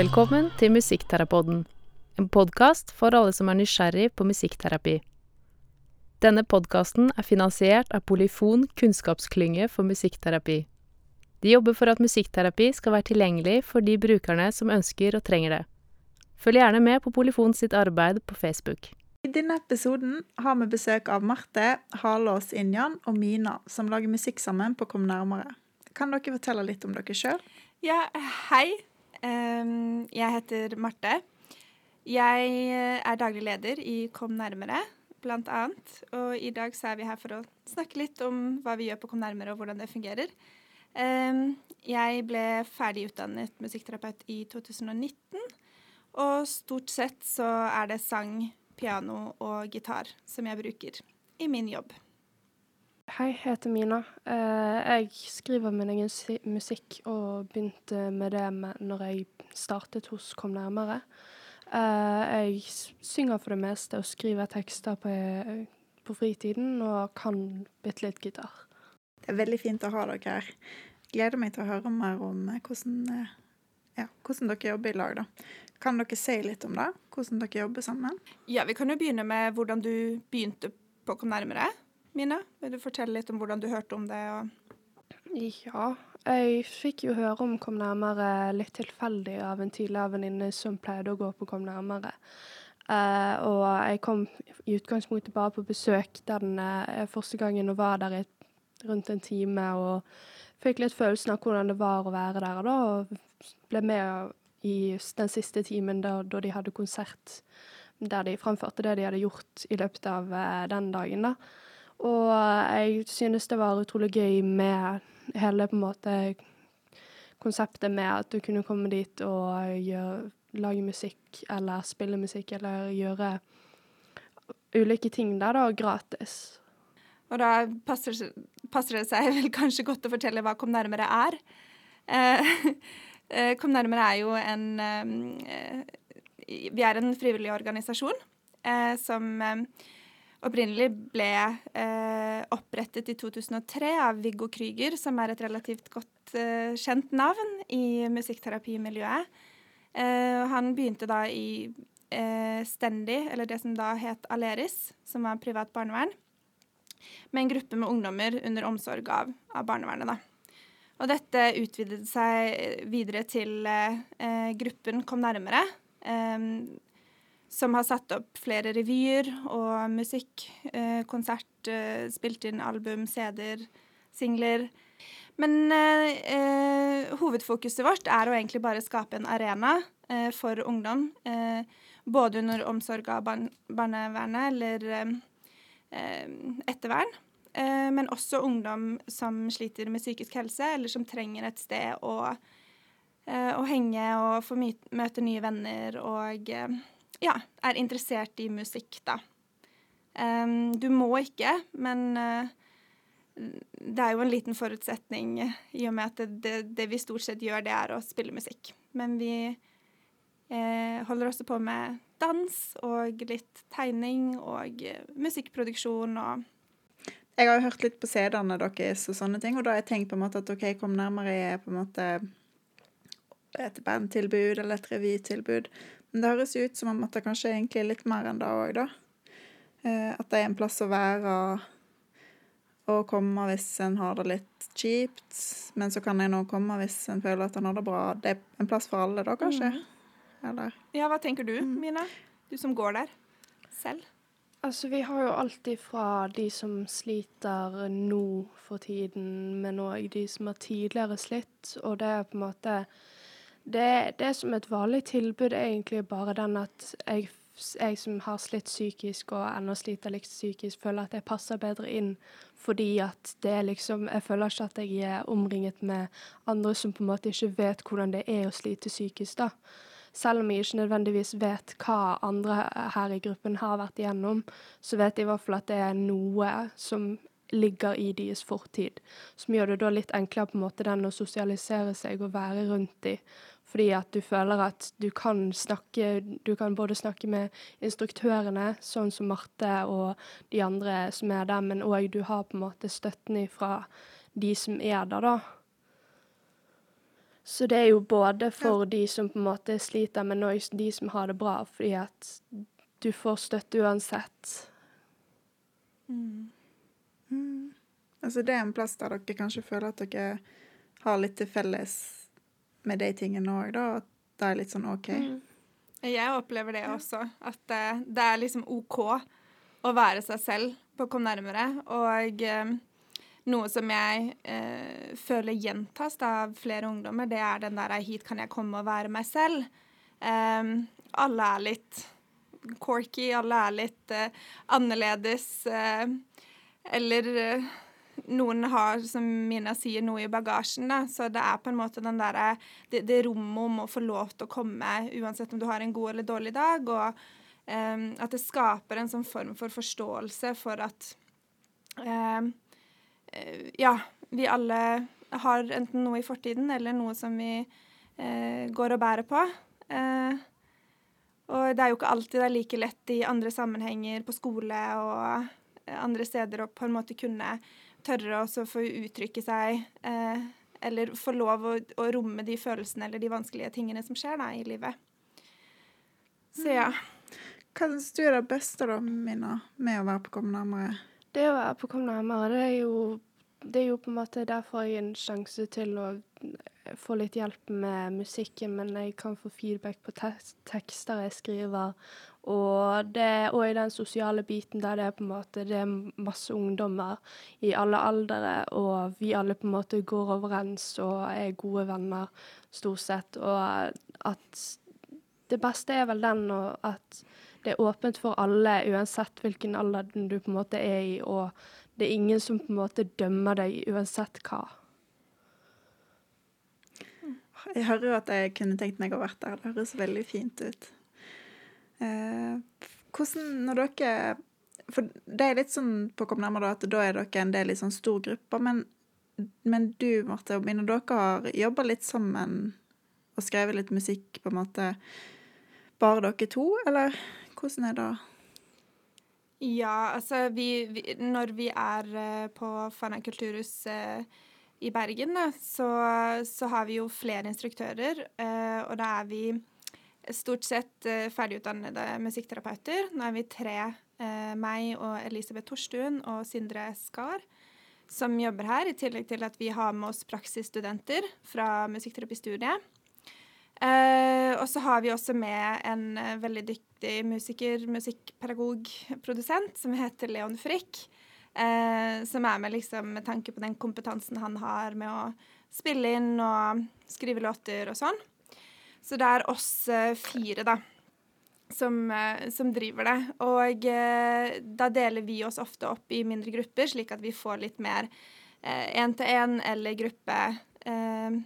Velkommen til Musikkterapoden, en podkast for alle som er nysgjerrig på musikkterapi. Denne podkasten er finansiert av Polyfon kunnskapsklynge for musikkterapi. De jobber for at musikkterapi skal være tilgjengelig for de brukerne som ønsker og trenger det. Følg gjerne med på Polyfon sitt arbeid på Facebook. I denne episoden har vi besøk av Marte, Halås Injan og Mina, som lager musikk sammen på Kom nærmere. Kan dere fortelle litt om dere sjøl? Ja, hei. Jeg heter Marte. Jeg eh, er daglig leder i Kom nærmere, blant annet. Og i dag så er vi her for å snakke litt om hva vi gjør på Kom nærmere, og hvordan det fungerer. Jeg ble ferdig utdannet musikkterapeut i 2019, og stort sett så er det sang, piano og gitar som jeg bruker i min jobb. Hei, jeg heter Mina. Eh, jeg skriver min egen musikk og begynte med det når jeg startet hos Kom nærmere. Eh, jeg synger for det meste og skriver tekster på, på fritiden og kan bitte litt gitar. Det er veldig fint å ha dere her. Gleder meg til å høre mer om eh, hvordan, ja, hvordan dere jobber i lag. da. Kan dere si litt om det? Hvordan dere jobber sammen? Ja, Vi kan jo begynne med hvordan du begynte på Kom nærmere. Mina, vil du fortelle litt om hvordan du hørte om det? Ja, jeg fikk jo høre om Kom nærmere litt tilfeldig av en tidligere venninne som pleide å gå på Kom nærmere. Uh, og jeg kom i utgangspunktet bare på besøk den uh, første gangen og var der i rundt en time og fikk litt følelsen av hvordan det var å være der. Og da ble med i den siste timen da, da, de hadde konsert, der de framførte det de hadde gjort i løpet av uh, den dagen. da. Og jeg synes det var utrolig gøy med hele på en måte konseptet med at du kunne komme dit og gjøre, lage musikk eller spille musikk eller gjøre ulike ting der, da, gratis. Og da passer, passer, det seg vel kanskje godt å fortelle hva Kom nærmere er. Eh, Eh, Kom nærmere er jo en eh, Vi er en frivillig organisasjon eh, som opprinnelig ble opprettet i 2003 av Viggo Krüger, som er et relativt godt kjent navn i musikkterapimiljøet. han begynte da i Stendi, eller det som da het Aleris, som var privat barnevern, med en gruppe med ungdommer under omsorg av, av barnevernet. da. Og dette utvidet seg videre til eh, gruppen Kom nærmere, eh, som har satt opp flere revyer og musikk, eh, konsert, eh, spilt inn album, CD-er, singler. Men eh, eh, hovedfokuset vårt er å egentlig bare skape en arena for ungdom. både under omsorg av barn barnevernet eller ettervern. Eh, men også ungdom som sliter med psykisk helse, eller som trenger et sted å, eh, å henge og få møte nye venner og eh, ja, er interessert i musikk, da. Du må ikke, men det er jo en liten forutsetning i og med at det, det, det vi stort sett gjør, det er å spille musikk. Men vi eh, holder også på med dans og litt tegning og musikkproduksjon og jeg har jo hørt litt på CD-ene deres og sånne ting, og da har jeg tenkt på en måte at OK, Kom nærmere i på en måte et bandtilbud eller et revytilbud. Men det høres jo ut som om at det kanskje egentlig er litt mer enn det òg, da. Eh, at det er en plass å være og komme hvis en har det litt kjipt. Men så kan en òg komme hvis en føler at en har det bra. Det er en plass for alle, da, kanskje? Mm. Eller? Ja, hva tenker du, mm. Mina? Du som går der selv? Altså, vi har jo alltid fra de som sliter nå for tiden, men òg de som har tidligere slitt, og det er på en måte Det, det er som et vanlig tilbud, egentlig bare den at jeg, jeg som har slitt psykisk og ennå sliter litt psykisk, føler at jeg passer bedre inn fordi at det er liksom Jeg føler ikke at jeg er omringet med andre som på en måte ikke vet hvordan det er å slite psykisk, da. Selv om jeg ikke nødvendigvis vet hva andre her i gruppen har vært igjennom, så vet jeg i hvert fall at det er noe som ligger i deres fortid, som gjør det da litt enklere på en måte den å sosialisere seg og være rundt de. Fordi at du føler at du kan snakke Du kan både snakke med instruktørene, sånn som Marte og de andre som er der, men òg du har på en måte støtten ifra de som er der, da. Så det er jo både for de som på en måte sliter, men også de som har det bra, fordi at du får støtte uansett. Mm. Mm. Altså det er en plass der dere kanskje føler at dere har litt til felles med de tingene òg, da. At det er litt sånn OK. Mm. Jeg opplever det også, at det, det er liksom OK å være seg selv på Kom nærmere. Og eh, noe som jeg eh, føler gjentas av flere ungdommer, det er den der 'hit kan jeg komme og være meg selv'. Eh, alle er litt corky, alle er litt eh, annerledes. eh, eller eh, noen har, som Mina sier, noe i bagasjen. Da. Så det er på en måte den der, det, det rommet om å få lov til å komme uansett om du har en god eller dårlig dag. Og um, at det skaper en sånn form for forståelse for at eh, Ja, vi alle har enten noe i fortiden eller noe som vi uh, går og bærer på. Uh, og det er jo ikke alltid det er like lett i andre sammenhenger, på skole og andre steder, å på en måte kunne tørre også få uttrykke seg, eh, eller få lov å, å, romme de følelsene eller de vanskelige tingene som skjer da, i livet. Så ja. Hva syns du er det beste, da, Mina, med å være på Kom nærmere? Det å være på Kom nærmere, det er jo, det er jo på en måte derfor jeg en sjanse til å få litt hjelp med musikken, men jeg kan få feedback på te tekster jeg skriver. Og, det, og i den sosiale biten der det er på en måte det er masse ungdommer i alle aldre, og vi alle på en måte går overens og er gode venner, stort sett. Og at det beste er vel den at det er åpent for alle, uansett hvilken alder du på en måte er i, og det er ingen som på en måte dømmer deg uansett hva. Jeg hører jo at jeg kunne tenkt meg å vært der. Det høres veldig fint ut. Eh, hvordan, når dere For det er litt sånn på Kom nærmere at da er dere en del i sånn stor gruppe, men, men du, Marte og Mine, dere har jobba litt sammen og skrevet litt musikk, på en måte, bare dere to, eller hvordan er det? Ja, altså vi, vi Når vi er uh, på Fana kulturhus uh, i Bergen, da, så, så, har vi jo flere instruktører, og da er vi stort sett ferdigutdannede musikkterapeuter. Nå er vi tre, meg og Elisabeth Torstuen og Sindre Skar, som jobber her, i tillegg til at vi har med oss praksisstudenter fra musikkterapistudiet. Uh, og så har vi også med en veldig dyktig musiker, musikkpedagog, produsent, som heter Leon Frikk. Som er med liksom, med tanke på den kompetansen han har med å spille inn og skrive låter og sånn. Så det er oss fire, da, som, som, driver det. Og da deler vi oss ofte opp i mindre grupper, slik at vi får litt mer én-til-én eller gruppe. eh,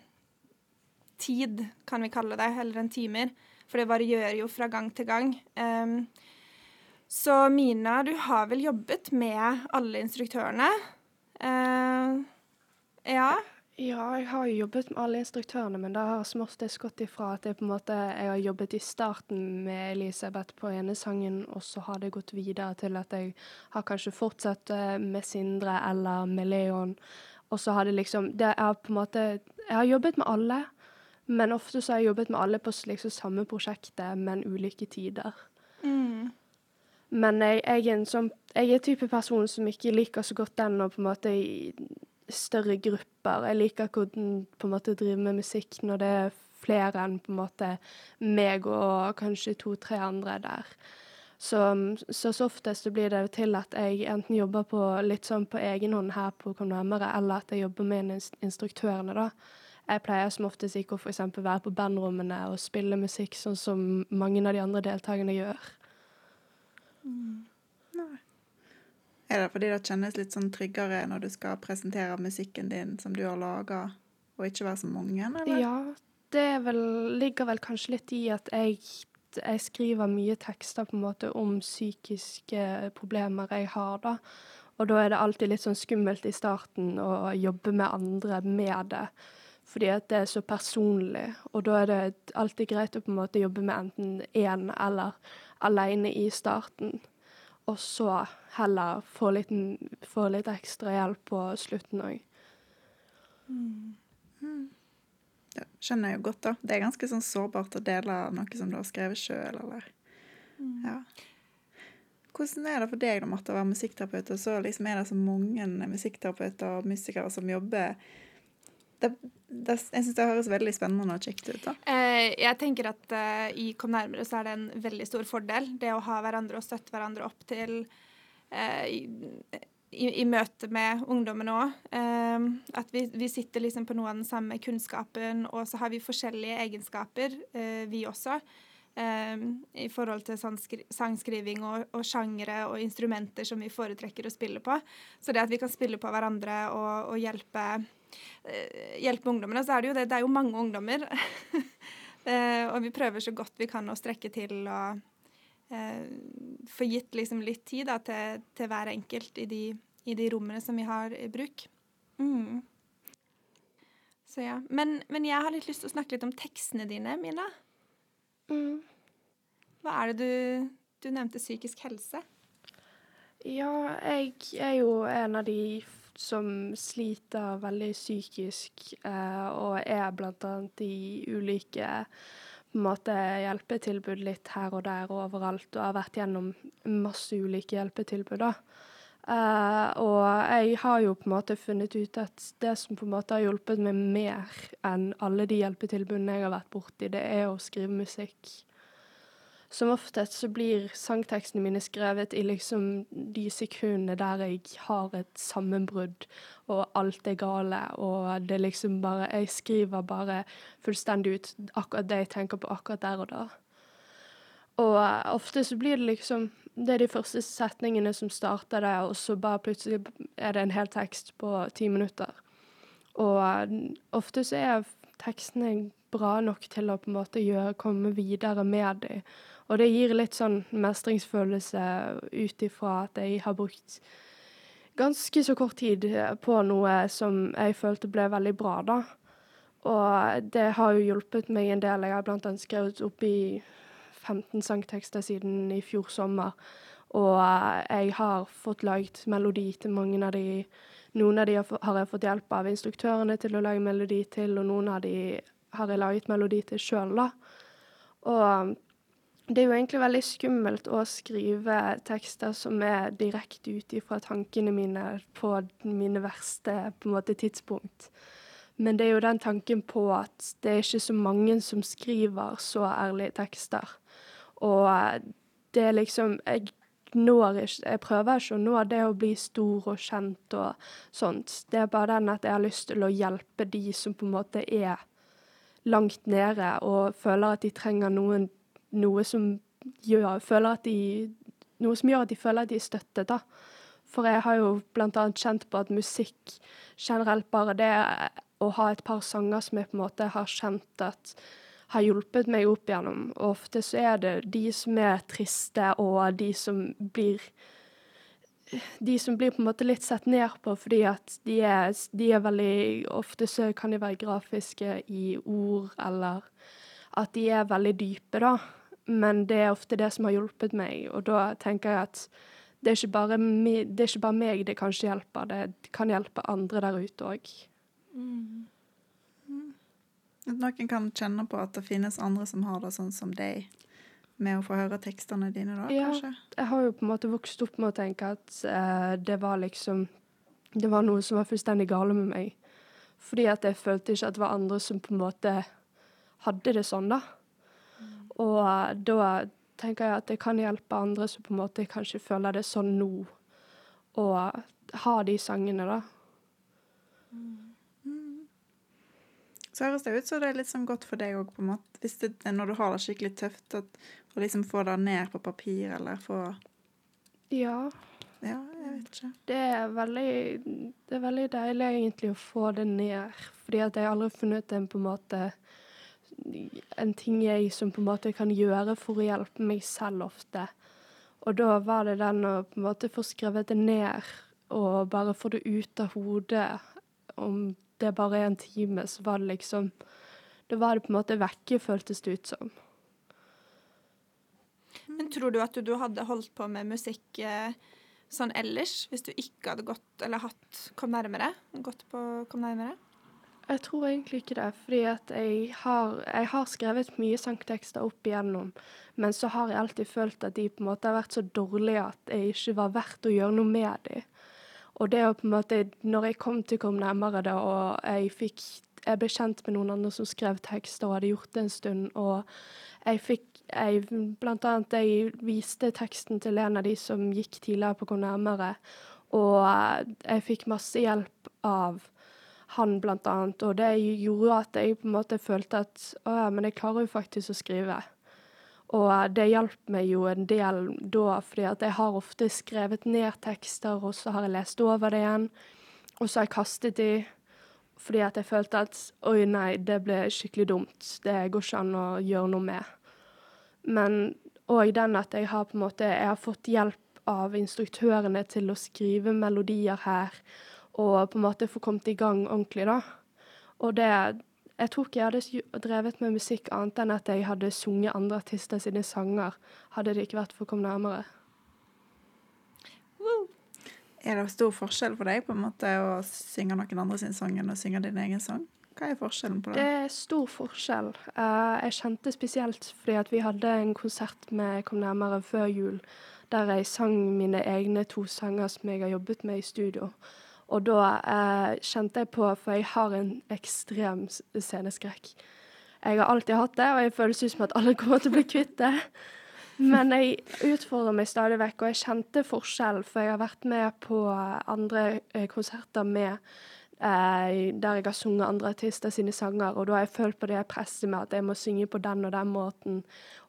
kan vi kalle det, eller en timer. For det varierer jo fra gang til gang. Um, så Mina, du har vel jobbet med alle instruktørene? Ja? Ja, jeg har jo jobbet med alle instruktørene, men det har som oftest gått ifra at jeg på en måte, jeg har jobbet i starten med Elisabeth på ene sangen, og så har det gått videre til at jeg har kanskje fortsatt eh, med Sindre eller med Leon. Og så har det liksom det er på en måte Jeg har jobbet med alle, men ofte så har jeg jobbet med alle på liksom samme prosjektet, men ulike tider. Mm. Men jeg, jeg, er en sånn Jeg er type person som ikke liker så godt den å på en måte større grupper. Jeg liker hvordan på en måte driver med musikk når det er flere enn på en måte meg og kanskje to-tre andre der. Så, så, så oftest blir det til at jeg enten jobber på litt sånn på egen hånd her på Kom nærmere, eller at jeg jobber med instruktørene, da. Jeg pleier som oftest ikke å f.eks. være på bandrommene og spille musikk sånn som mange av de andre deltakerne gjør. Mm. Er det fordi det kjennes litt sånn tryggere når du skal presentere musikken din som du har laga, og ikke være så mange, eller? Ja, det vel, ligger vel kanskje litt i at jeg, jeg skriver mye tekster på en måte om psykiske problemer jeg har, da. Og da er det alltid litt sånn skummelt i starten å jobbe med andre med det fordi at det er så personlig. Og da er det alltid greit å på en måte jobbe med enten én eller aleine i starten. Og så heller få litt, få litt ekstra hjelp på slutten òg. Mm. Mm. Ja, skjønner jeg jo godt, da. Det er ganske sånn sårbart å dele noe som du har skrevet sjøl, eller Ja. Hvordan er det for deg da, Marte, å være musikkterapeut, og så liksom er det så mange musikkterapeuter og musikere som jobber det, det, Jeg syns det høres veldig spennende og kjekt ut. da. Eh, jeg tenker at eh, i Kom nærmere så er det en veldig stor fordel, det å ha hverandre og støtte hverandre opp til eh, i, i, i, møte med ungdommen òg. Eh, at vi, vi, sitter liksom på noe av den samme kunnskapen, og så har vi forskjellige egenskaper, eh, vi også. Um, i forhold til sangskriving og, og sjangere og instrumenter som vi foretrekker å spille på. Så det at vi kan spille på hverandre og, og hjelpe, hjelpe, ungdommene, så er det jo det. Det er jo mange ungdommer. uh, og vi prøver så godt vi kan å strekke til og uh, få gitt liksom litt tid da, til, til, hver enkelt i de, i de, rommene som vi har i bruk. Mm. Så ja. Men, men jeg har litt lyst til å snakke litt om tekstene dine, Mina. Mm. Hva er det du Du nevnte psykisk helse. Ja, jeg er jo en av de som sliter veldig psykisk, eh, og er annet i ulike måte hjelpetilbud litt her og der og overalt, og har vært gjennom masse ulike hjelpetilbud. Uh, og jeg har jo på en måte funnet ut at det som på en måte har hjulpet meg mer enn alle de hjelpetilbudene jeg har vært borti, det er å skrive musikk. Som oftest så blir sangtekstene mine skrevet i liksom de sekundene der jeg har et sammenbrudd og alt er gale, og det liksom bare Jeg skriver bare fullstendig ut akkurat det jeg tenker på akkurat der og da. Og ofte så blir det liksom det er de første setningene som starter det, og så bare plutselig er det en hel tekst på ti minutter. Og eh, ofte så er tekstene bra nok til å på en måte gjøre, komme videre med dem. Og det gir litt sånn mestringsfølelse ut ifra at jeg har brukt ganske så kort tid på noe som jeg følte ble veldig bra, da. Og det har jo hjulpet meg en del. Jeg har blant annet skrevet opp i 15 sangtekster siden i fjor sommer. Og jeg har fått laget melodi til mange av de. Noen av de har jeg fått hjelp av instruktørene til å lage melodi til, og noen av de har jeg laget melodi til sjøl, da. Og det er jo egentlig veldig skummelt å skrive tekster som er direkte ut ifra tankene mine på mine verste på en måte, tidspunkt. Men det er jo den tanken på at det er ikke så mange som skriver så ærlige tekster. Og det er liksom Jeg når ikke Jeg prøver ikke å nå det å bli stor og kjent og sånt. Det er bare den at jeg har lyst til å hjelpe de som på en måte er langt nede og føler at de trenger noen Noe som gjør at de Noe som gjør at de føler at de er støttet, da. For jeg har jo annet kjent på at musikk generelt, bare det å ha et par sanger som jeg på en måte har kjent at har hjulpet meg opp igjennom. Og ofte så er det de som er triste, og de som blir de som blir på en måte litt sett ned på fordi at de er, de er veldig Ofte så kan de være grafiske i ord, eller at de er veldig dype, da. Men det er ofte det som har hjulpet meg, og da tenker jeg at det er ikke bare, me, det bare meg det kanskje hjelper, det kan hjelpe andre der ute òg. Mm. At noen kan kjenne på at det finnes andre som har det sånn som deg, med å få høre tekstene dine da, ja, kanskje? Jeg har jo på en måte vokst opp med å tenke at uh, det var liksom Det var noe som var fullstendig gale med meg. Fordi at jeg følte ikke at det var andre som på en måte hadde det sånn, da. Mm. Og uh, da tenker jeg at det kan hjelpe andre som på en måte kanskje føler det sånn nå, å ha de sangene, da. Mm. Så høres det ut så det er litt sånn godt for deg òg, på en måte. Hvis det, når du har det skikkelig tøft, å liksom få det ned på papir, eller få Ja. Ja, jeg vet ikke. Det er veldig, det er veldig deilig egentlig å få det ned, fordi at jeg aldri har funnet en på en måte en ting jeg som på en måte kan gjøre for å hjelpe meg selv ofte. Og da var det den å på en måte få skrevet det ned, og bare få det ut av hodet. Om det bare er en time, så var det liksom Da var det på en måte vekke, føltes det ut som. Men tror du at du hadde holdt på med musikk eh, sånn ellers, hvis du ikke hadde gått eller hatt Kom nærmere? Gått på Kom nærmere? Jeg tror egentlig ikke det, fordi jeg har, jeg har skrevet mye sangtekster opp igjennom, men så har jeg alltid følt at de på en måte har vært så dårlige at jeg ikke var verdt å gjøre noe med dem. Og det å på en måte, når jeg kom til Kom nærmere det, og jeg fikk Jeg ble kjent med noen andre som skrev tekster og hadde gjort det en stund, og jeg fikk jeg, Blant annet jeg viste teksten til en av de som gikk tidligere på Kom nærmere, og jeg fikk masse hjelp av han, blant annet. Og det gjorde at jeg på en måte følte at å ja, men jeg klarer jo faktisk å skrive. Og det hjalp meg jo en del da, fordi at jeg har ofte skrevet ned tekster, og så har jeg lest over det igjen. Og så har jeg kastet de, fordi at jeg følte at oi, nei, det ble skikkelig dumt. Det går ikke an å gjøre noe med. Men òg den at jeg har på en måte Jeg har fått hjelp av instruktørene til å skrive melodier her og på en måte få kommet i gang ordentlig, da. Og det Jeg tror ikke jeg hadde drevet med musikk annet enn at jeg hadde sunget andre artister sine sanger, hadde det ikke vært for å komme nærmere. Er det stor forskjell for deg på en måte å synge noen andre sin sang enn å synge din egen sang? Hva er forskjellen på det? Det er stor forskjell. Uh, jeg kjente spesielt fordi at vi hadde en konsert med Kom nærmere før jul, der jeg sang mine egne to sanger som jeg har jobbet med i studio. Og da eh, kjente jeg på, for jeg har en ekstrem sceneskrekk. Jeg har alltid hatt det, og jeg føles ut som at alle kommer til å bli kvitt det. Men jeg utfordrer meg stadig vekk, og jeg kjente forskjell, for jeg har vært med på andre eh, konserter med eh, der jeg har sunget andre artister sine sanger, og da har jeg følt på det presset med at jeg må synge på den og den måten,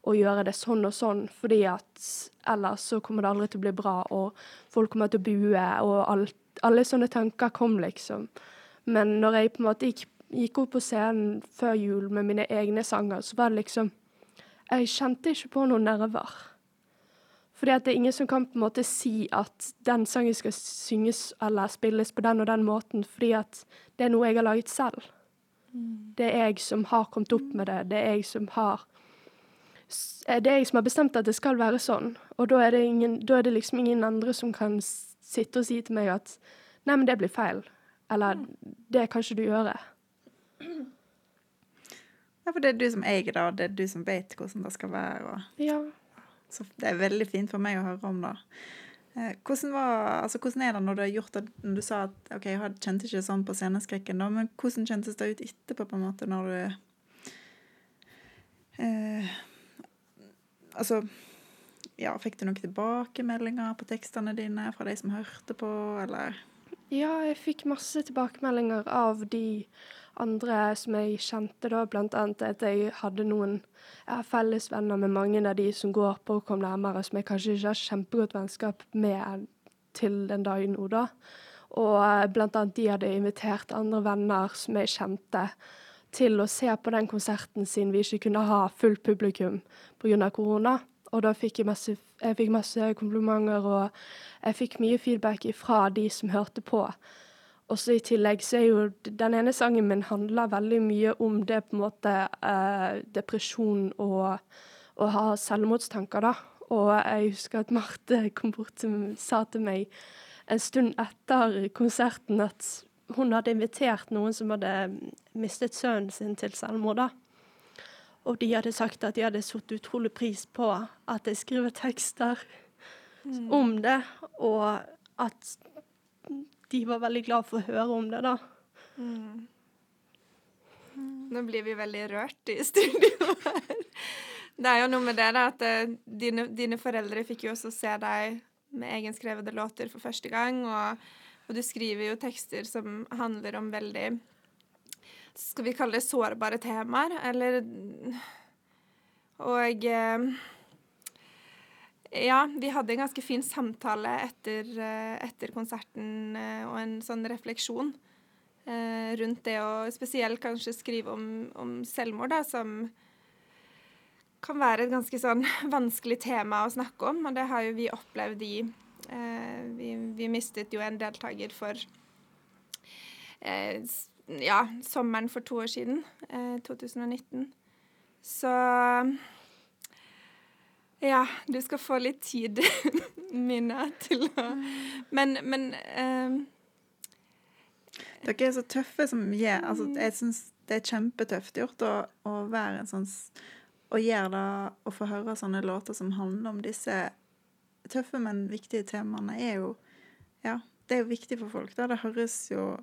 og gjøre det sånn og sånn, fordi at ellers så kommer det aldri til å bli bra, og folk kommer til å bue, og alt alle sånne tanker kom, liksom. Men når jeg på en måte gikk, gikk opp på scenen før jul med mine egne sanger, så var det liksom Jeg kjente ikke på noen nerver. Fordi at det er ingen som kan på en måte si at den sangen skal synges eller spilles på den og den måten, fordi at det er noe jeg har laget selv. Mm. Det er jeg som har kommet opp med det. Det er jeg som har Det er jeg som har bestemt at det skal være sånn. Og da er det, ingen, da er det liksom ingen andre som kan sitte og si til meg at Nei, men det blir feil. Eller det kan ikke du gjøre. Ja, for det er du som eier det, og det er du som vet hvordan det skal være. Og... Ja. Så det er veldig fint for meg å høre om det. Eh, hvordan, var, altså, hvordan er det når du har gjort det, når du sa at ok, jeg kjente ikke sånn på sceneskrekken, da, men hvordan kjentes det ut etterpå, på en måte, når du eh, Altså ja, Fikk du noen tilbakemeldinger på tekstene dine fra de som hørte på, eller? Ja, jeg fikk masse tilbakemeldinger av de andre som jeg kjente, da. Blant annet at jeg hadde noen Jeg har fellesvenner med mange av de som går på og kom nærmere, som jeg kanskje ikke har kjempegodt vennskap med til den dagen nå, da. Og eh, blant annet de hadde invitert andre venner som jeg kjente, til å se på den konserten sin vi ikke kunne ha fullt publikum pga. korona. Og da fikk jeg masse, jeg fikk masse komplimenter, og jeg fikk mye feedback fra de som hørte på. Og så i tillegg så er jo den ene sangen min handler veldig mye om det på en måte eh, depresjon og å ha selvmordstanker, da. Og jeg husker at Marte kom bort og sa til meg en stund etter konserten at hun hadde invitert noen som hadde mistet sønnen sin til selvmord, da. Og de hadde sagt at de hadde satt utrolig pris på at jeg skriver tekster mm. om det, og at de var veldig glad for å høre om det, da. Mm. Nå blir vi veldig rørt i studio her. Det er jo noe med det da, at uh, dine, dine, foreldre fikk jo også se deg med egenskrevede låter for første gang, og, og du skriver jo tekster som handler om veldig skal vi kalle det sårbare temaer, eller Og eh, ja, vi hadde en ganske fin samtale etter, eh, etter konserten eh, og en sånn refleksjon rundt det å spesielt kanskje skrive om, om selvmord, da, som kan være et ganske sånn vanskelig tema å snakke om, og det har jo vi opplevd i vi, vi, mistet jo en deltaker for eh, ja, sommeren for to år siden, eh, 2019. Så ja, du skal få litt tid, Minna, til å Men, men eh, Dere er så tøffe som gjør altså, Jeg syns det er kjempetøft gjort å, å være en sånn Å gjøre det Å få høre sånne låter som handler om disse tøffe, men viktige temaene, er jo Ja, det er jo viktig for folk. Da. Det høres jo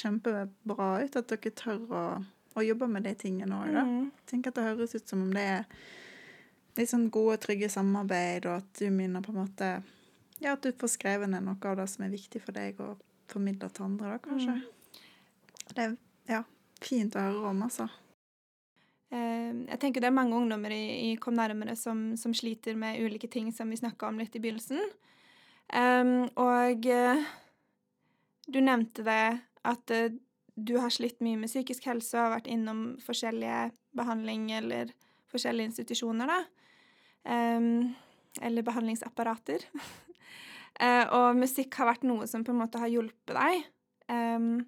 kjempebra ut at dere tør å, å jobbe med de tingene òg, da. Mm. tenker at det høres ut som om det er litt sånn gode, trygge samarbeid, og at du minner på en måte Ja, at du får skrevet ned noe av det som er viktig for deg, og formidler til andre, da, kanskje. Det er ja, fint å høre om, altså. Eh, Jeg tenker det er mange ungdommer i, i Kom nærmere som, som sliter med ulike ting som vi snakka om litt i begynnelsen. Um, og eh, du nevnte det at eh, du har slitt mye med psykisk helse og har vært innom forskjellige behandling eller forskjellige institusjoner, da. Em, eller behandlingsapparater. Eh, og musikk har vært noe som på en måte har hjulpet deg. Em,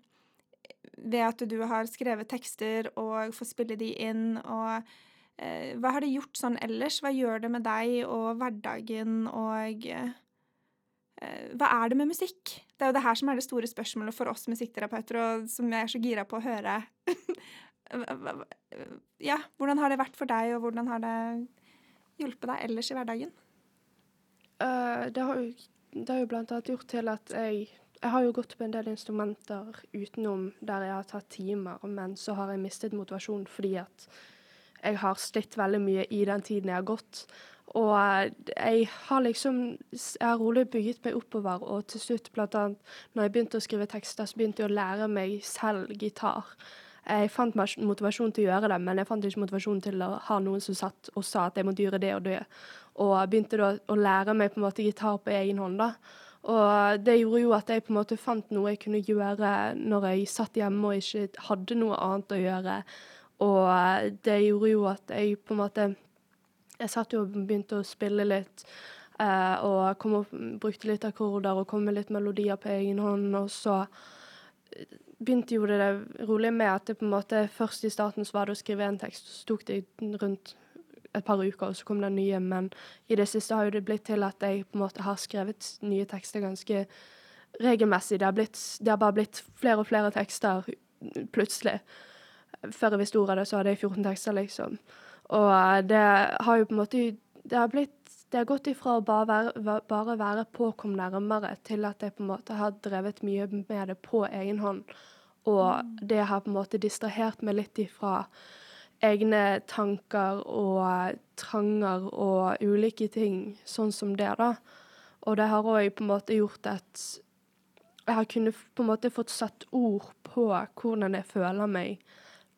ved at du har skrevet tekster og får spille de inn, og eh, hva har det gjort sånn ellers? Hva gjør det med deg og hverdagen, og hva er det med musikk? Det er jo det her som er det store spørsmålet for oss musikkterapeuter, og som jeg er så gira på å høre. Ja, hvordan har det vært for deg, og hvordan har det hjulpet deg ellers i hverdagen? Uh, det, har jo, jo blant annet gjort til at jeg Jeg har jo gått på en del instrumenter utenom der jeg har tatt timer, men så har jeg mistet motivasjonen fordi at jeg har slitt veldig mye i den tiden jeg har gått. Og jeg har liksom Jeg har rolig bygget meg oppover, og til slutt, blant annet når jeg begynte å skrive tekster, så begynte jeg å lære meg selv gitar. Jeg fant motivasjon til å gjøre det, men jeg fant ikke motivasjon til å ha noen som satt og sa at jeg måtte gjøre det og det. Og begynte da å lære meg på en måte gitar på egen hånd. da. Og det gjorde jo at jeg på en måte fant noe jeg kunne gjøre når jeg satt hjemme og ikke hadde noe annet å gjøre. Og det gjorde jo at jeg på en måte Jeg satt jo og begynte å spille litt. eh, og opp, brukte litt akkorder og kom med litt melodier på egen hånd. Og så begynte jo det rolig med at det på en måte først i starten så var det å skrive en tekst, så tok det rundt et par uker, og så kom det nye. Men i det siste har jo det blitt til at jeg på en måte har skrevet nye tekster ganske regelmessig. Det har, blitt, det har bare blitt flere og flere tekster plutselig. Før jeg visste ordet av det, så hadde jeg 14 tekster, liksom. Og eh, det har jo på en måte Det har blitt det har gått ifra å bare være, bare være på kom nærmere, til at jeg på en måte har drevet mye med det på egen hånd. Og det har på en måte distrahert meg litt ifra egne tanker og tranger og ulike ting, sånn som det, da. Og det har òg på en måte gjort at jeg har kunnet på en måte fått satt ord på hvordan jeg føler meg.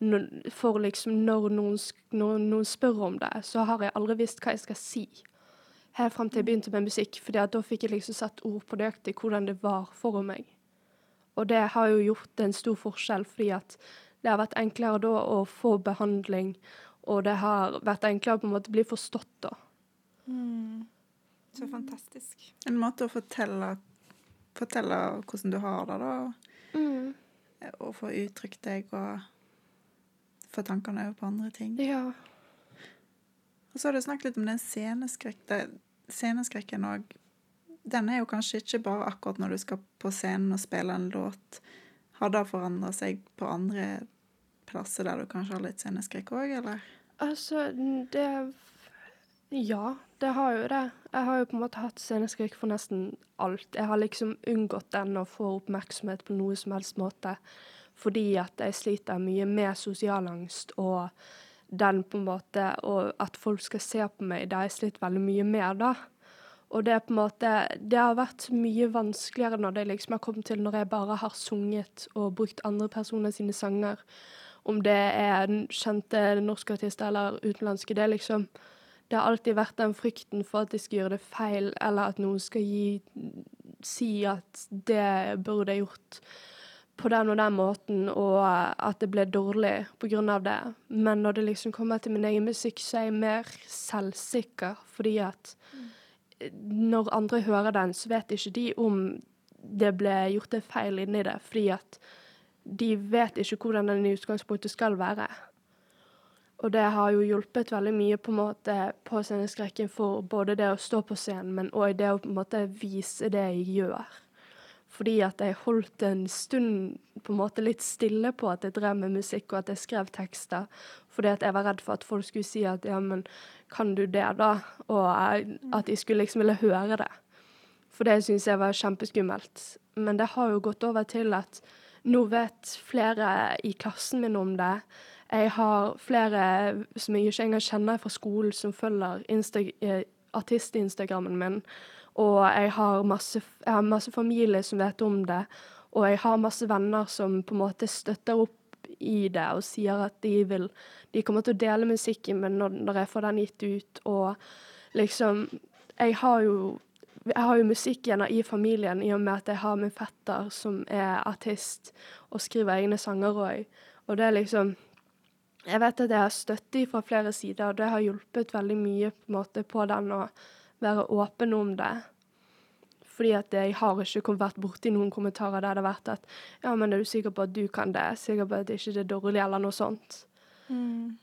For liksom når noen, når noen spør om det, så har jeg aldri visst hva jeg skal si. Helt fram til jeg begynte med musikk, for da fikk jeg liksom satt ord på nøyaktig hvordan det var for meg. Og det har jo gjort en stor forskjell, fordi at det har vært enklere da å få behandling, og det har vært enklere på en måte å bli forstått da. Så fantastisk. En måte å fortelle, fortelle hvordan du har det, da. Og få uttrykt deg og få tankene over på andre ting. Ja. Og så har du snakket litt om den sceneskrekk, sceneskrekken òg. Den er jo kanskje ikke bare akkurat når du skal på scenen og spille en låt. Har det forandra seg på andre plasser der du kanskje har litt sceneskrekk òg, eller? Altså, det Ja, det har jo det. Jeg har jo på en måte hatt sceneskrekk for nesten alt. Jeg har liksom unngått den å få oppmerksomhet på noe som helst måte. Fordi at jeg sliter mye med sosial angst og den på en måte Og at folk skal se på meg, det har jeg slitt veldig mye med, da. Og det er på en måte Det har vært mye vanskeligere når det liksom har kommet til når jeg bare har sunget og brukt andre personer sine sanger. Om det er kjente norske artister eller utenlandske. Det er liksom Det har alltid vært den frykten for at jeg skal gjøre det feil, eller at noen skal gi Si at det burde jeg gjort på den og den måten, og at det ble dårlig av det. Men når det liksom kommer til min egen musikk, så er jeg mer selvsikker, fordi at når andre hører den, så vet ikke de om det ble gjort en feil inni det, fordi at de vet ikke hvordan den i utgangspunktet skal være. Og det har jo hjulpet veldig mye på måte på sceneskrekken for både det å stå på scenen, men òg det å på en måte vise det jeg gjør. Fordi at jeg holdt en stund på en måte litt stille på at jeg drev med musikk, og at jeg skrev tekster. Fordi at jeg var redd for at folk skulle si at ja, men kan du det, da? Og at de skulle liksom ville høre det. For det syns jeg var kjempeskummelt. Men det har jo gått over til at nå vet flere i klassen min om det. Jeg har flere som jeg ikke engang kjenner fra skolen, som følger eh, artist-instagrammen min. Og jeg har, masse, jeg har masse familie som vet om det. Og jeg har masse venner som på en måte støtter opp i det og sier at de vil De kommer til å dele musikken min når, når jeg får den gitt ut, og liksom Jeg har jo jeg har jo musikken i familien i og med at jeg har min fetter som er artist og skriver egne sanger òg. Og det er liksom Jeg vet at jeg har støtte fra flere sider, og det har hjulpet veldig mye på, en måte, på den å være åpen om det. Fordi at jeg har ikke vært borti noen kommentarer der det har vært at ja, men er du sikker på at du kan det? Sikker på at det ikke er dårlig, eller noe sånt? Mm.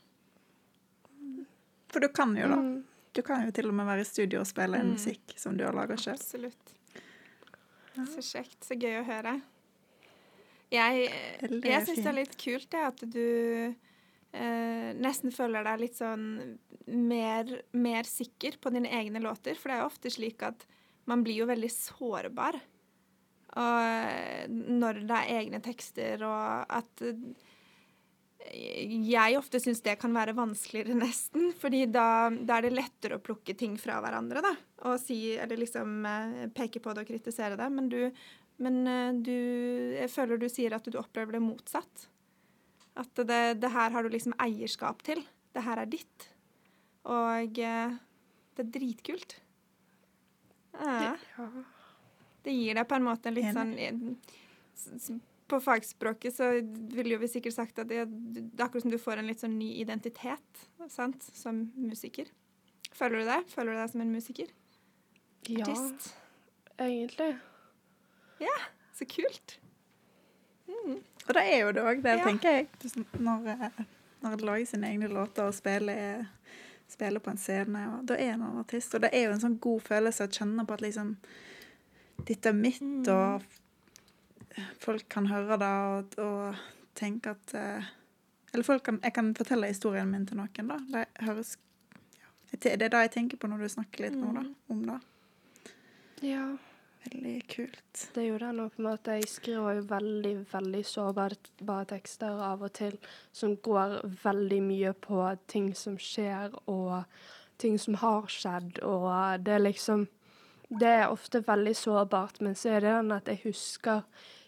For du kan jo, da. Mm. Du kan jo til og med være i studio og spille en Mm. musikk som du har laga sjøl. Absolutt. Så kjekt. Så gøy å høre. Jeg, jeg syns det er litt kult det, at du eh, nesten føler deg litt sånn mer, mer sikker på dine egne låter. For det er jo ofte slik at man blir jo veldig sårbar og, eh, når det er egne tekster, og at eh, jeg ofte syns det kan være vanskeligere, nesten. fordi da, da er det lettere å plukke ting fra hverandre, da. Og si, eller liksom eh, peke på det og kritisere det. Men du, men du Jeg føler du sier at du opplever det motsatt. At det, det her har du liksom eierskap til. Det her er ditt. Og eh, det er dritkult. Ja. Det gir deg på en måte litt sånn s- På fagspråket så ville jo vi sikkert sagt at det, det er akkurat som du får en litt sånn ny identitet sant? som musiker. Føler du det? Føler du deg som en musiker? ja, egentlig. Ja, Så kult. Og det er jo det òg, det Ja. tenker jeg. Når, eh, når en lager sine egne låter og spiller, spiller på en scene, da er en artist. Og det er jo en sånn god følelse å kjenne på at liksom Dette er mitt, Mm. og folk kan høre det og, og tenke at eh, Eller folk kan, jeg kan fortelle historien min til noen, da. Det høres ja, Det er det jeg tenker på når du snakker litt nå, da, Mm. om det. Ja. Veldig kult. Det gjorde han nå, på en måte. Jeg skriver jo veldig, veldig sårbare tekster av og til, som går veldig mye på ting som skjer, og ting som har skjedd, og det er liksom Det er ofte veldig sårbart, men så er det den at jeg husker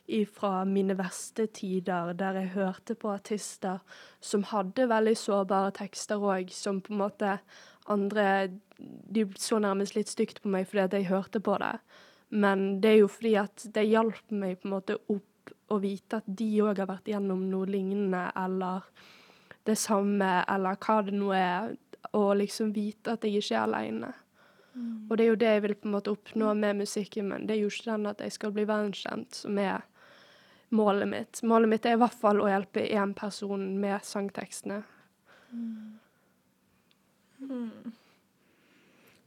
ifra mine verste tider, der jeg hørte på artister som hadde veldig sårbare tekster òg, som på en måte andre De så nærmest litt stygt på meg fordi at jeg hørte på det. Men det er jo fordi at det hjalp meg på en måte opp å vite at de òg har vært gjennom noe lignende, eller det samme, eller hva det nå er. Og liksom vite at jeg ikke er aleine. Og det er jo det jeg vil på en måte oppnå med musikken min. Det er jo ikke den at jeg skal bli verdenskjent, som er målet mitt. Målet mitt er i hvert fall å hjelpe én person med sangtekstene.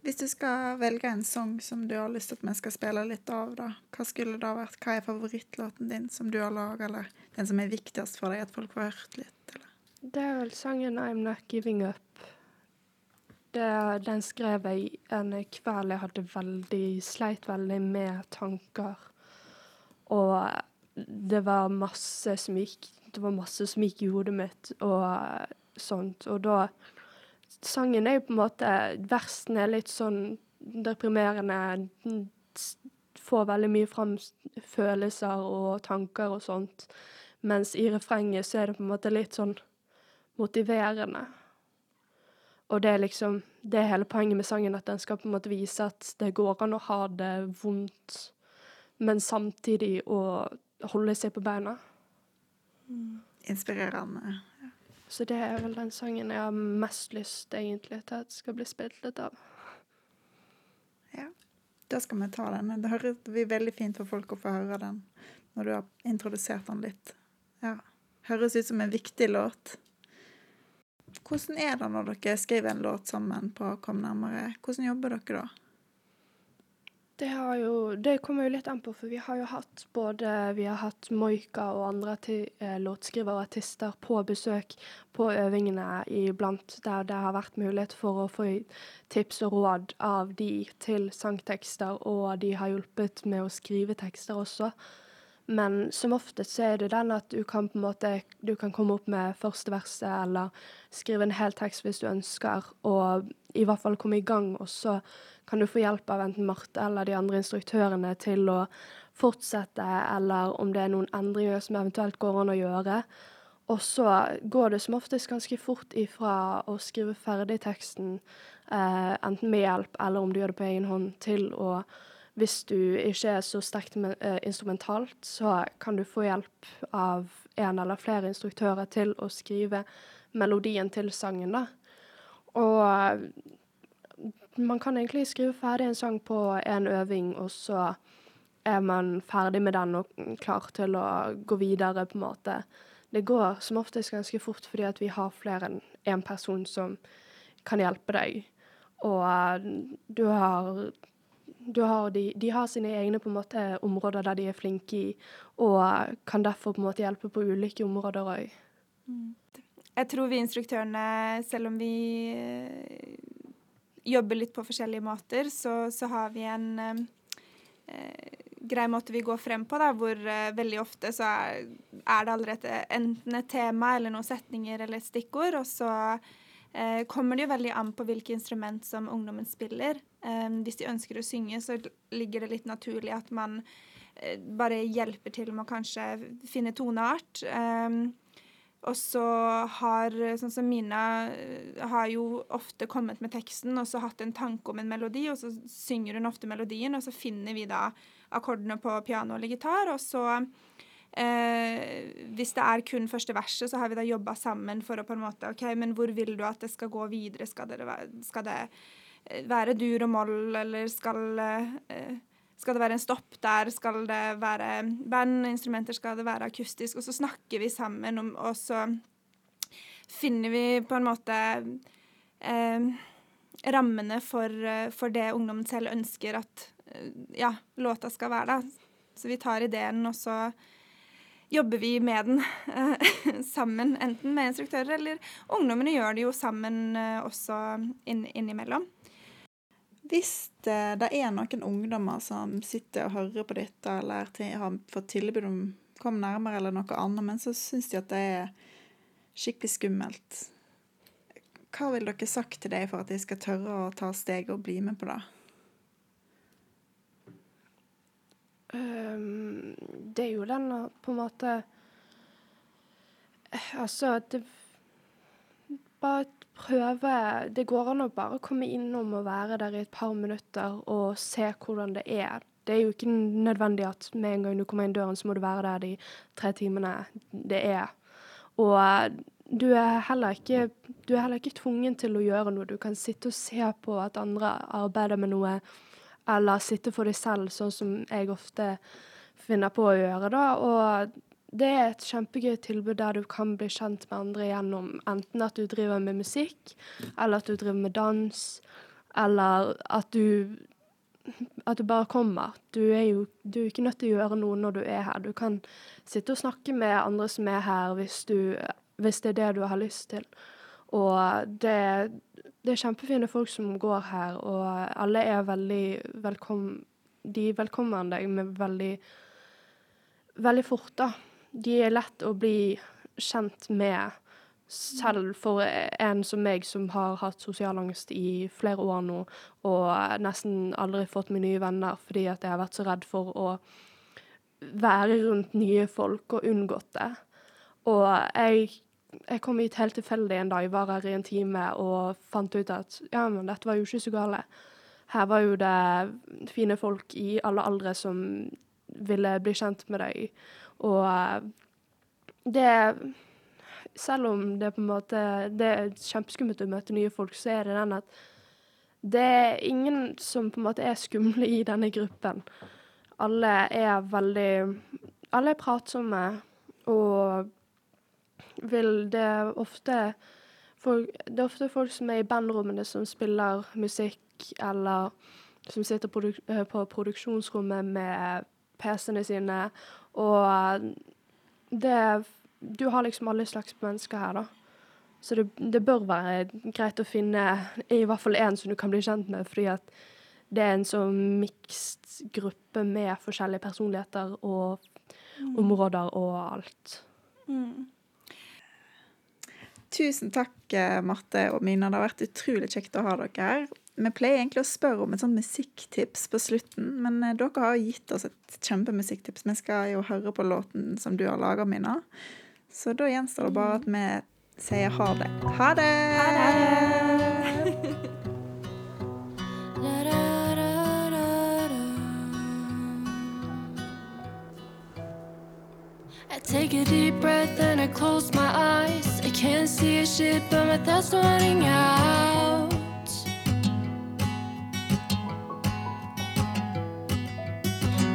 Hvis du skal velge en sang som du har lyst til at vi skal spille litt av, da, hva skulle det ha vært? Hva er favorittlåten din som du har laga, eller den som er viktigst for deg at folk får hørt litt? Eller? Det er vel sangen 'I'm Not Giving Up'. Det, den skrev jeg en kveld jeg hadde veldig Sleit veldig med tanker. Og det var masse som gikk Det var masse som gikk i hodet mitt og sånt. Og da Sangen er jo på en måte Versen er litt sånn deprimerende. Får veldig mye fram følelser og tanker og sånt. Mens i refrenget så er det på en måte litt sånn motiverende. Og det er liksom Det er hele poenget med sangen, at den skal på en måte vise at det går an å ha det vondt, men samtidig å holde seg på beina. Inspirerende. Så det er vel den sangen jeg har mest lyst egentlig til at skal bli spilt litt av. Ja. Da skal vi ta den. Det blir veldig fint for folk å få høre den når du har introdusert den litt. Ja. Høres ut som en viktig låt. Hvordan er det når dere skriver en låt sammen på Kom nærmere? Hvordan jobber dere da? Det, har jo, det kommer jo litt an på, for vi har jo hatt både vi har hatt Moika og andre eh, låtskrivere og artister på besøk på øvingene iblant, der det har vært mulighet for å få tips og råd av de til sangtekster, og de har hjulpet med å skrive tekster også. Men som oftest så er det den at du kan på en måte du kan komme opp med første verset, eller skrive en hel tekst hvis du ønsker, og i hvert fall komme i gang. Og så kan du få hjelp av enten Marte eller de andre instruktørene til å fortsette, eller om det er noen endringer som eventuelt går an å gjøre. Og så går det som oftest ganske fort ifra å skrive ferdig teksten, eh, enten med hjelp eller om du gjør det på egen hånd, til å hvis du ikke er så sterkt eh, instrumentalt, så kan du få hjelp av en eller flere instruktører til å skrive melodien til sangen, da. Og man kan egentlig skrive ferdig en sang på en øving, og så er man ferdig med den og klar til å gå videre, på en måte. Det går som oftest ganske fort fordi at vi har flere enn én person som kan hjelpe deg. Og du har, har de, de har sine egne måte områder der de er flinke i, og kan derfor på en måte hjelpe på ulike områder òg. Jeg tror vi instruktørene, selv om vi eh, jobber litt på forskjellige måter, så, så har vi en eh, eh, grei måte vi går frem på, da, hvor eh, veldig ofte så er, er det allerede enten et tema eller noen setninger eller et stikkord, og så eh, kommer det jo veldig an på hvilke instrument som ungdommen spiller. Eh, hvis de ønsker å synge, så ligger det litt naturlig at man eh, bare hjelper til med å kanskje finne toneart. Og så har sånn som Mina eh, har jo ofte kommet med teksten og så hatt en tanke om en melodi, og så synger hun ofte melodien, og så finner vi da akkordene på piano eller gitar, og så eh, Hvis det er kun første verset, så har vi da jobba sammen for å på en måte OK, men hvor vil du at det skal gå videre? Skal det, være- skal det eh, være dur og moll, eller skal eh, skal det være en stopp der? Skal det være bandinstrumenter? Skal det være akustisk? Og så snakker vi sammen, om, og så finner vi på en måte eh, rammene for, for det ungdommen selv ønsker at eh, ja, låta skal være. da. Så vi tar ideen, og så jobber vi med den eh, sammen. Enten med instruktører, eller ungdommene gjør det jo sammen eh, også inn, innimellom. Hvis det, er noen ungdommer som sitter og hører på dette, eller har fått tilbud om kom nærmere eller noe annet, men så syns de at det er skikkelig skummelt. Hva ville dere sagt til dem for at de skal tørre å ta steget og bli med på det? Ehm, det er jo den på en måte Altså, det Bare prøve Det går an å bare komme innom og være der i et par minutter og se hvordan det er. Det er jo ikke nødvendig at med en gang du kommer inn døren, så må du være der de tre timene det er. Og eh, du er heller ikke, du er heller ikke tvungen til å gjøre noe. Du kan sitte og se på at andre arbeider med noe, eller sitte for deg selv, sånn som jeg ofte finner på å gjøre, da. Og det er et kjempegøy tilbud der du kan bli kjent med andre gjennom enten at du driver med musikk, eller at du driver med dans, eller at du at du bare kommer. Du er jo du er ikke nødt til å gjøre noe når du er her. Du kan sitte og snakke med andre som er her, hvis, du, hvis det er det du har lyst til. Og det, det er kjempefine folk som går her, og alle er veldig velkom... De velkommer deg med veldig veldig fort, da. De er lett å bli kjent med, selv for en som meg, som har hatt sosial angst i flere år nå, og nesten aldri fått meg nye venner fordi at jeg har vært så redd for å være rundt nye folk og unngått det. Og jeg, jeg kom hit helt tilfeldig en dag, var her i en time og fant ut at ja, men dette var jo ikke så gale. Her var jo det fine folk i alle aldre som ville bli kjent med deg. Og eh, det Selv om det på en måte Det er kjempeskummelt å møte nye folk, så er det den at det er ingen som på en måte er skumle i denne gruppen. Alle er veldig Alle er pratsomme og vil Det ofte folk, det er ofte folk som er i bandrommene som spiller musikk, eller som sitter produk eh, på produksjonsrommet med PC-ene sine, og det Du har liksom alle slags mennesker her, da. Så det, det bør være greit å finne i hvert fall én som du kan bli kjent med, fordi at det er en sånn mixed gruppe med forskjellige personligheter og områder og alt. Mm. Tusen takk, eh, Marte og Mina. Det har vært utrolig kjekt å ha dere her. Vi pleier egentlig å spørre om et sånt musikktips på slutten, men eh, dere har gitt oss et kjempemusikktips. Vi skal jo høre på låten som du har laga, Mina. Så da gjenstår det bare at vi sier ha det. Ha det! Ha det! I take a deep breath and I close my eyes. I Can't see a ship, but my thoughts are running out.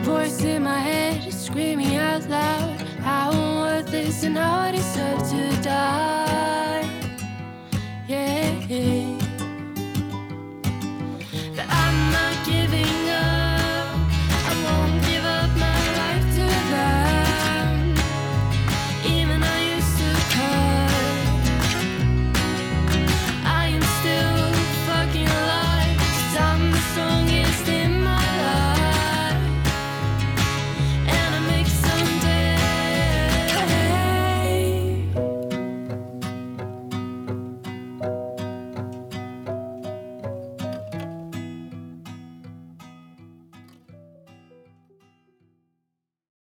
Voice in my head is screaming out loud. How worthless and how I deserve to die. Yeah.